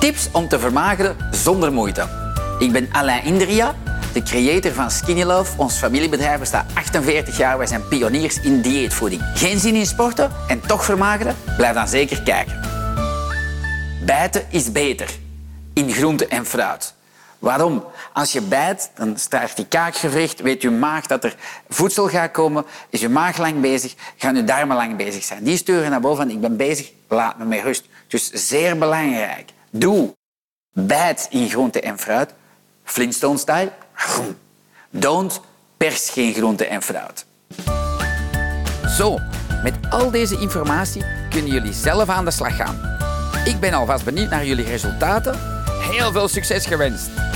Tips om te vermageren zonder moeite. Ik ben Alain Indria, de creator van Skinny Love. Ons familiebedrijf bestaat 48 jaar. Wij zijn pioniers in dieetvoeding. Geen zin in sporten en toch vermageren? Blijf dan zeker kijken. Bijten is beter in groente en fruit. Waarom? Als je bijt, dan staat die kaakgewricht, weet je maag dat er voedsel gaat komen, is je maag lang bezig, gaan je darmen lang bezig zijn. Die sturen naar boven van ik ben bezig, laat me met rust. Dus zeer belangrijk. Doe. Bijt in groente en fruit. Flintstone-style. Don't. Pers geen groente en fruit. Zo, met al deze informatie kunnen jullie zelf aan de slag gaan. Ik ben alvast benieuwd naar jullie resultaten. Heel veel succes gewenst!